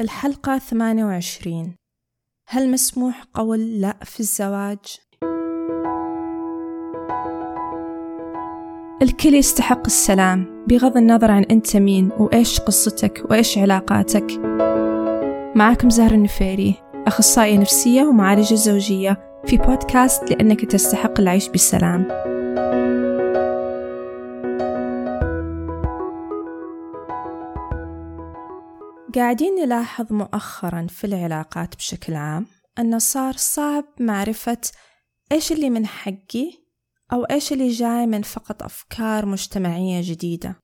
الحلقة 28 هل مسموح قول لا في الزواج؟ الكل يستحق السلام بغض النظر عن أنت مين وإيش قصتك وإيش علاقاتك. معكم زهر النفيري أخصائية نفسية ومعالجة زوجية في بودكاست لأنك تستحق العيش بسلام. قاعدين نلاحظ مؤخرا في العلاقات بشكل عام أنه صار صعب معرفة إيش اللي من حقي أو إيش اللي جاي من فقط أفكار مجتمعية جديدة.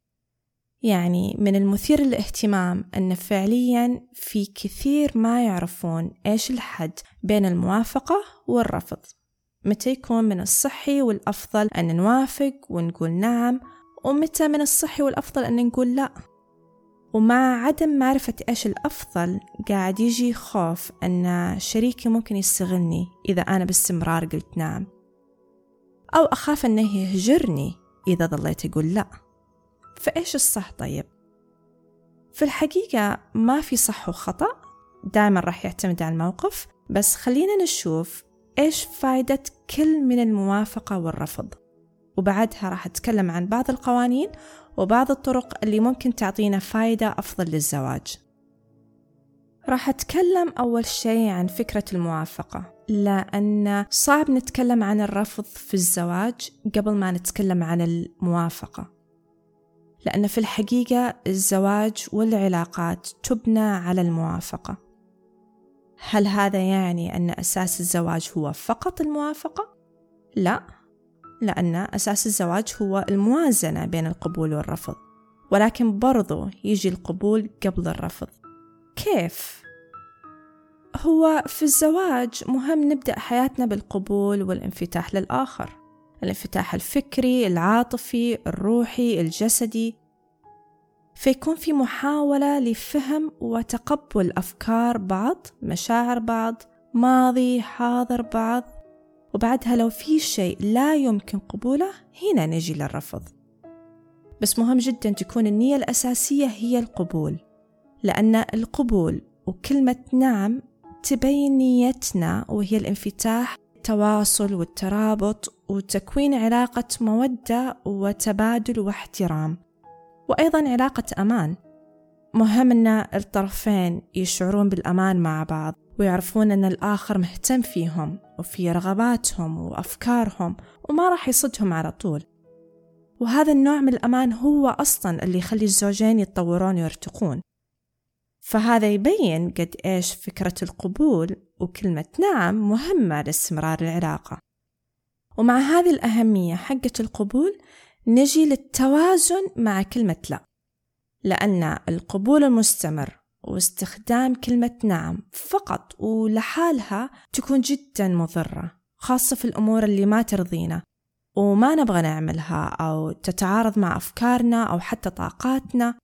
يعني من المثير للاهتمام أن فعليا في كثير ما يعرفون إيش الحد بين الموافقة والرفض متى يكون من الصحي والأفضل أن نوافق ونقول نعم ومتى من الصحي والأفضل أن نقول لأ. ومع عدم معرفة إيش الأفضل قاعد يجي خوف أن شريكي ممكن يستغلني إذا أنا باستمرار قلت نعم. أو أخاف أنه يهجرني إذا ظليت أقول لا. فإيش الصح طيب؟ في الحقيقة ما في صح وخطأ دائما راح يعتمد على الموقف بس خلينا نشوف إيش فايدة كل من الموافقة والرفض. وبعدها راح أتكلم عن بعض القوانين وبعض الطرق اللي ممكن تعطينا فايدة أفضل للزواج. راح أتكلم أول شيء عن فكرة الموافقة لأن صعب نتكلم عن الرفض في الزواج قبل ما نتكلم عن الموافقة. لأن في الحقيقة الزواج والعلاقات تبنى على الموافقة. هل هذا يعني أن أساس الزواج هو فقط الموافقة؟ لا. لأن أساس الزواج هو الموازنة بين القبول والرفض ولكن برضو يجي القبول قبل الرفض كيف؟ هو في الزواج مهم نبدأ حياتنا بالقبول والانفتاح للآخر الانفتاح الفكري العاطفي الروحي الجسدي فيكون في محاولة لفهم وتقبل أفكار بعض مشاعر بعض ماضي حاضر بعض وبعدها لو في شيء لا يمكن قبوله هنا نجي للرفض. بس مهم جدا تكون النية الأساسية هي القبول لأن القبول وكلمة نعم تبين نيتنا وهي الانفتاح التواصل والترابط وتكوين علاقة مودة وتبادل واحترام وأيضا علاقة أمان. مهم أن الطرفين يشعرون بالأمان مع بعض. ويعرفون أن الآخر مهتم فيهم وفي رغباتهم وأفكارهم وما راح يصدهم على طول. وهذا النوع من الأمان هو أصلا اللي يخلي الزوجين يتطورون ويرتقون. فهذا يبين قد إيش فكرة القبول وكلمة نعم مهمة لاستمرار العلاقة. ومع هذه الأهمية حقة القبول نجي للتوازن مع كلمة لا لأن القبول المستمر واستخدام كلمة نعم فقط ولحالها تكون جدا مضرة خاصة في الأمور اللي ما ترضينا وما نبغى نعملها أو تتعارض مع أفكارنا أو حتى طاقاتنا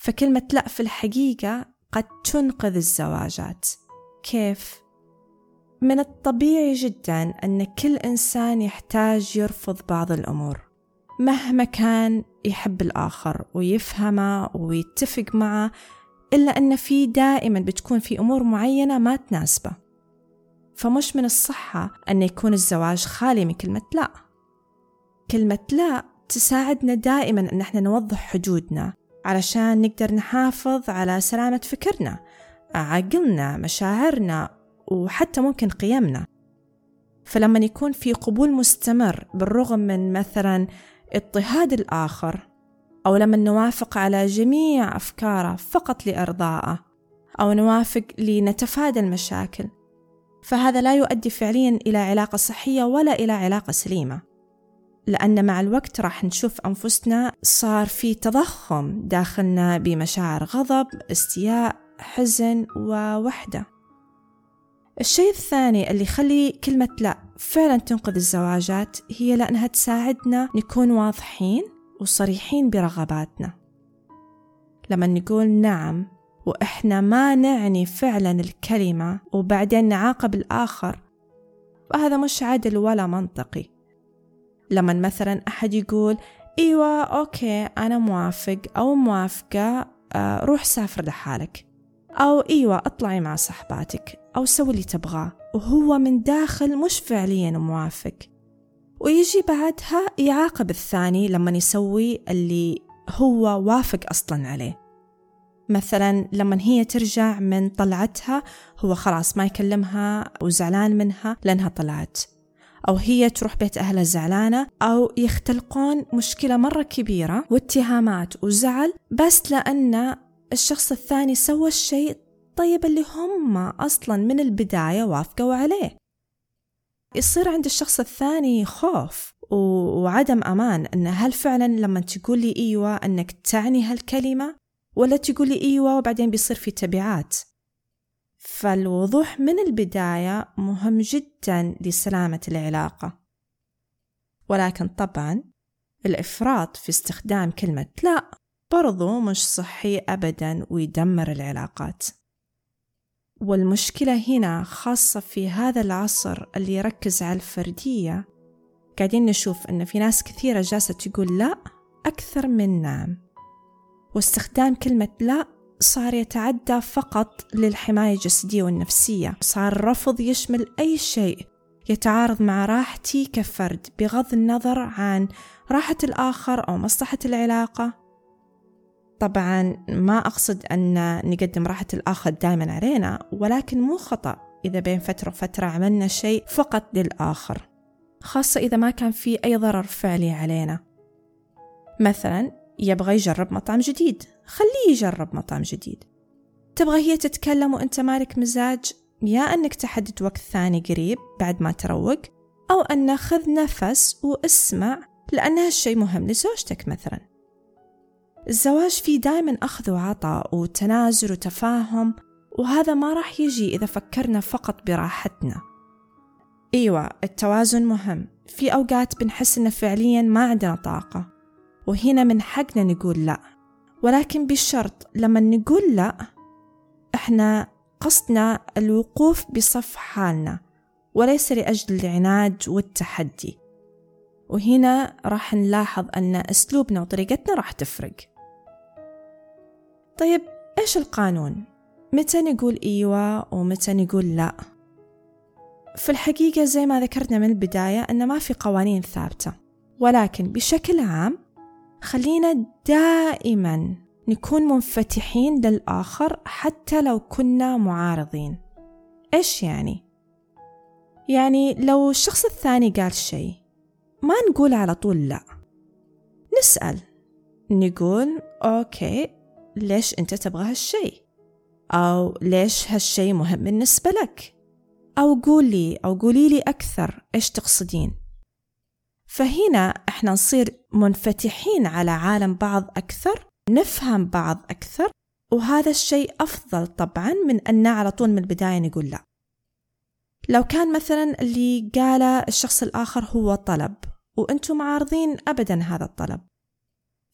فكلمة لا في الحقيقة قد تنقذ الزواجات كيف؟ من الطبيعي جدا أن كل إنسان يحتاج يرفض بعض الأمور مهما كان يحب الآخر ويفهمه ويتفق معه إلا أن في دائما بتكون في أمور معينة ما تناسبة. فمش من الصحة أن يكون الزواج خالي من كلمة لا. كلمة لا تساعدنا دائما أن إحنا نوضح حدودنا علشان نقدر نحافظ على سلامة فكرنا عقلنا مشاعرنا وحتى ممكن قيمنا. فلما يكون في قبول مستمر بالرغم من مثلا اضطهاد الآخر أو لما نوافق على جميع أفكاره فقط لإرضائه أو نوافق لنتفادى المشاكل. فهذا لا يؤدي فعليا إلى علاقة صحية ولا إلى علاقة سليمة لأن مع الوقت راح نشوف أنفسنا صار في تضخم داخلنا بمشاعر غضب استياء حزن ووحدة. الشيء الثاني اللي يخلي كلمة لا فعلا تنقذ الزواجات هي لأنها تساعدنا نكون واضحين وصريحين برغباتنا. لما نقول نعم وإحنا ما نعني فعلا الكلمة وبعدين نعاقب الآخر فهذا مش عدل ولا منطقي. لما مثلا أحد يقول إيوة أوكي أنا موافق أو موافقة آه، روح سافر لحالك. أو إيوة اطلعي مع صحباتك أو سوي اللي تبغاه. وهو من داخل مش فعليا موافق. ويجي بعدها يعاقب الثاني لما يسوي اللي هو وافق أصلا عليه. مثلا لما هي ترجع من طلعتها هو خلاص ما يكلمها وزعلان منها لأنها طلعت. أو هي تروح بيت أهلها زعلانة أو يختلقون مشكلة مرة كبيرة واتهامات وزعل بس لأن الشخص الثاني سوى الشيء طيب اللي هم أصلا من البداية وافقوا عليه. يصير عند الشخص الثاني خوف وعدم أمان. أن هل فعلا لما تقول لي إيوة أنك تعني هالكلمة ولا تقول لي إيوة وبعدين بيصير في تبعات؟ فالوضوح من البداية مهم جدا لسلامة العلاقة. ولكن طبعا الإفراط في استخدام كلمة لا برضو مش صحي أبدا ويدمر العلاقات. والمشكلة هنا خاصة في هذا العصر اللي يركز على الفردية. قاعدين نشوف أن في ناس كثيرة جالسة تقول لا أكثر من نعم. واستخدام كلمة لا صار يتعدى فقط للحماية الجسدية والنفسية. صار الرفض يشمل أي شيء يتعارض مع راحتي كفرد بغض النظر عن راحة الآخر أو مصلحة العلاقة. طبعا ما أقصد أن نقدم راحة الآخر دائما علينا ولكن مو خطأ إذا بين فترة وفترة عملنا شيء فقط للآخر خاصة إذا ما كان في أي ضرر فعلي علينا. مثلا يبغى يجرب مطعم جديد خليه يجرب مطعم جديد. تبغى هي تتكلم وأنت مالك مزاج؟ يا أنك تحدد وقت ثاني قريب بعد ما تروق أو أن خذ نفس واسمع لأن هالشي مهم لزوجتك مثلا. الزواج فيه دائما أخذ وعطاء وتنازل وتفاهم وهذا ما راح يجي إذا فكرنا فقط براحتنا. أيوة التوازن مهم. في أوقات بنحس إن فعليا ما عندنا طاقة وهنا من حقنا نقول لا. ولكن بشرط لما نقول لا إحنا قصدنا الوقوف بصف حالنا وليس لأجل العناد والتحدي. وهنا راح نلاحظ أن أسلوبنا وطريقتنا راح تفرق. طيب إيش القانون؟ متى نقول إيوة ومتى نقول لا؟ في الحقيقة زي ما ذكرنا من البداية أن ما في قوانين ثابتة ولكن بشكل عام خلينا دائما نكون منفتحين للآخر حتى لو كنا معارضين إيش يعني؟ يعني لو الشخص الثاني قال شيء ما نقول على طول لا نسأل نقول أوكي ليش أنت تبغى هالشيء؟ أو ليش هالشيء مهم بالنسبة لك؟ أو قولي أو قولي لي أكثر إيش تقصدين؟ فهنا إحنا نصير منفتحين على عالم بعض أكثر نفهم بعض أكثر وهذا الشيء أفضل طبعا من أن على طول من البداية نقول لا. لو كان مثلا اللي قاله الشخص الآخر هو طلب وأنتم معارضين أبدا هذا الطلب.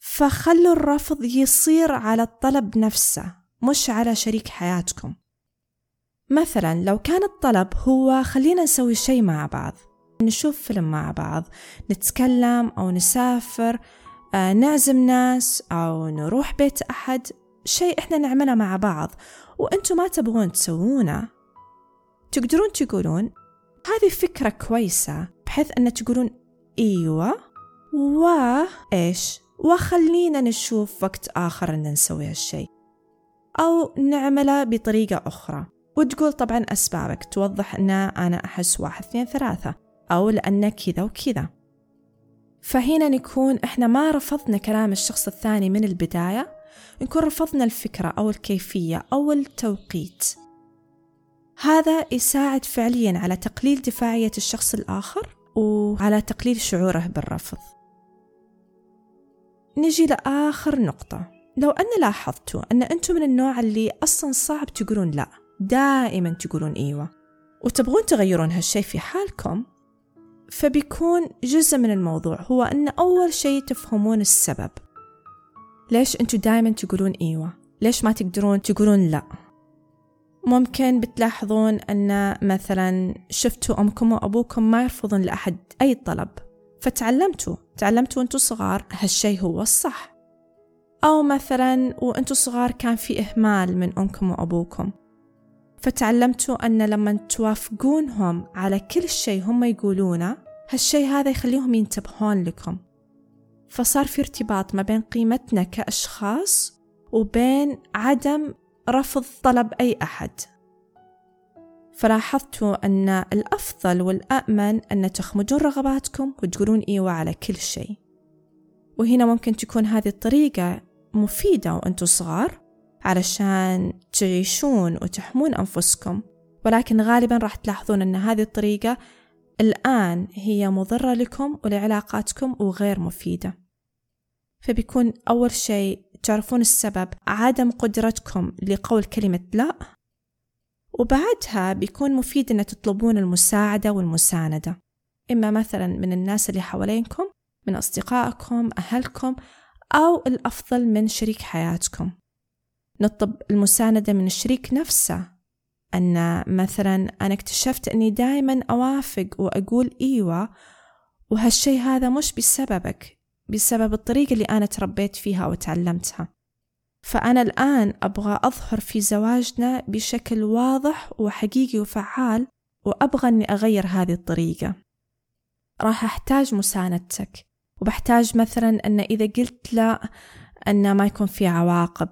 فخلوا الرفض يصير على الطلب نفسه مش على شريك حياتكم. مثلا لو كان الطلب هو خلينا نسوي شيء مع بعض نشوف فيلم مع بعض نتكلم أو نسافر آه، نعزم ناس أو نروح بيت أحد شيء إحنا نعمله مع بعض. وأنتم ما تبغون تسوونه. تقدرون تقولون هذه فكرة كويسة بحيث أن تقولون أيوة وإيش وخلينا نشوف وقت آخر أن نسوي هالشيء أو نعمله بطريقة أخرى. وتقول طبعا أسبابك توضح أن أنا أحس واحد اثنين ثلاثة. أو لأن كذا وكذا. فهنا نكون إحنا ما رفضنا كلام الشخص الثاني من البداية. نكون رفضنا الفكرة أو الكيفية أو التوقيت. هذا يساعد فعليا على تقليل دفاعية الشخص الآخر وعلى تقليل شعوره بالرفض. نجي لآخر نقطة. لو أن لاحظتوا أن أنتم من النوع اللي أصلا صعب تقولون لا دائما تقولون إيوة وتبغون تغيرون هالشي في حالكم فبيكون جزء من الموضوع هو أن أول شيء تفهمون السبب. ليش أنتوا دائما تقولون إيوة؟ ليش ما تقدرون تقولون لا؟ ممكن بتلاحظون أن مثلا شفتوا أمكم وأبوكم ما يرفضون لأحد أي طلب. فتعلمتوا تعلمتوا وانتوا صغار هالشي هو الصح. أو مثلا وأنتوا صغار كان في إهمال من أمكم وأبوكم. فتعلمتوا أن لما توافقونهم على كل شيء هم يقولونه هالشيء هذا يخليهم ينتبهون لكم. فصار في ارتباط ما بين قيمتنا كأشخاص وبين عدم رفض طلب أي أحد. فلاحظتوا أن الأفضل والأأمن أن تخمدون رغباتكم وتقولون إيوة على كل شيء. وهنا ممكن تكون هذه الطريقة مفيدة وأنتوا صغار علشان تعيشون وتحمون أنفسكم ولكن غالبا راح تلاحظون أن هذه الطريقة الآن هي مضرة لكم ولعلاقاتكم وغير مفيدة. فبيكون أول شيء تعرفون السبب عدم قدرتكم لقول كلمة لا وبعدها بيكون مفيد أن تطلبون المساعدة والمساندة. إما مثلا من الناس اللي حوالينكم من أصدقائكم أهلكم أو الأفضل من شريك حياتكم. نطلب المساندة من الشريك نفسه. أن مثلا أنا اكتشفت أني دائما أوافق وأقول إيوة وهالشي هذا مش بسببك بسبب الطريقة اللي أنا تربيت فيها وتعلمتها فأنا الآن أبغى أظهر في زواجنا بشكل واضح وحقيقي وفعال وأبغى أني أغير هذه الطريقة. راح أحتاج مساندتك وبحتاج مثلا أن إذا قلت لا أن ما يكون في عواقب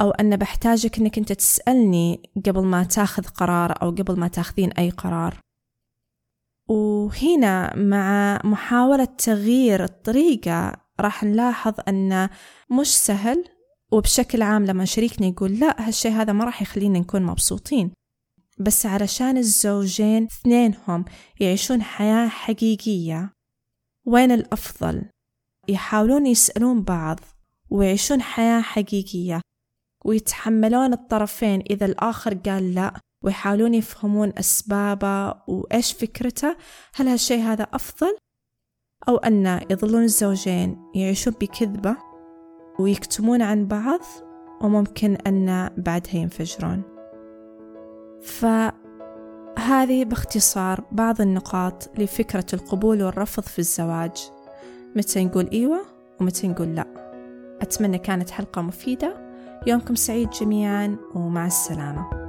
أو أن بحتاجك أنك أنت تسألني قبل ما تاخذ قرار أو قبل ما تاخذين أي قرار. وهنا مع محاولة تغيير الطريقة راح نلاحظ أن مش سهل وبشكل عام لما شريكنا يقول لا هالشي هذا ما راح يخلينا نكون مبسوطين. بس علشان الزوجين اثنينهم يعيشون حياة حقيقية وين الأفضل؟ يحاولون يسألون بعض ويعيشون حياة حقيقية ويتحملون الطرفين إذا الآخر قال لا ويحاولون يفهمون أسبابه وإيش فكرته هل هالشي هذا أفضل؟ أو أن يظلون الزوجين يعيشون بكذبة؟ ويكتمون عن بعض وممكن أن بعدها ينفجرون. فهذه باختصار بعض النقاط لفكرة القبول والرفض في الزواج. متى نقول إيوة ومتى نقول لأ. أتمنى كانت حلقة مفيدة. يومكم سعيد جميعا ومع السلامة.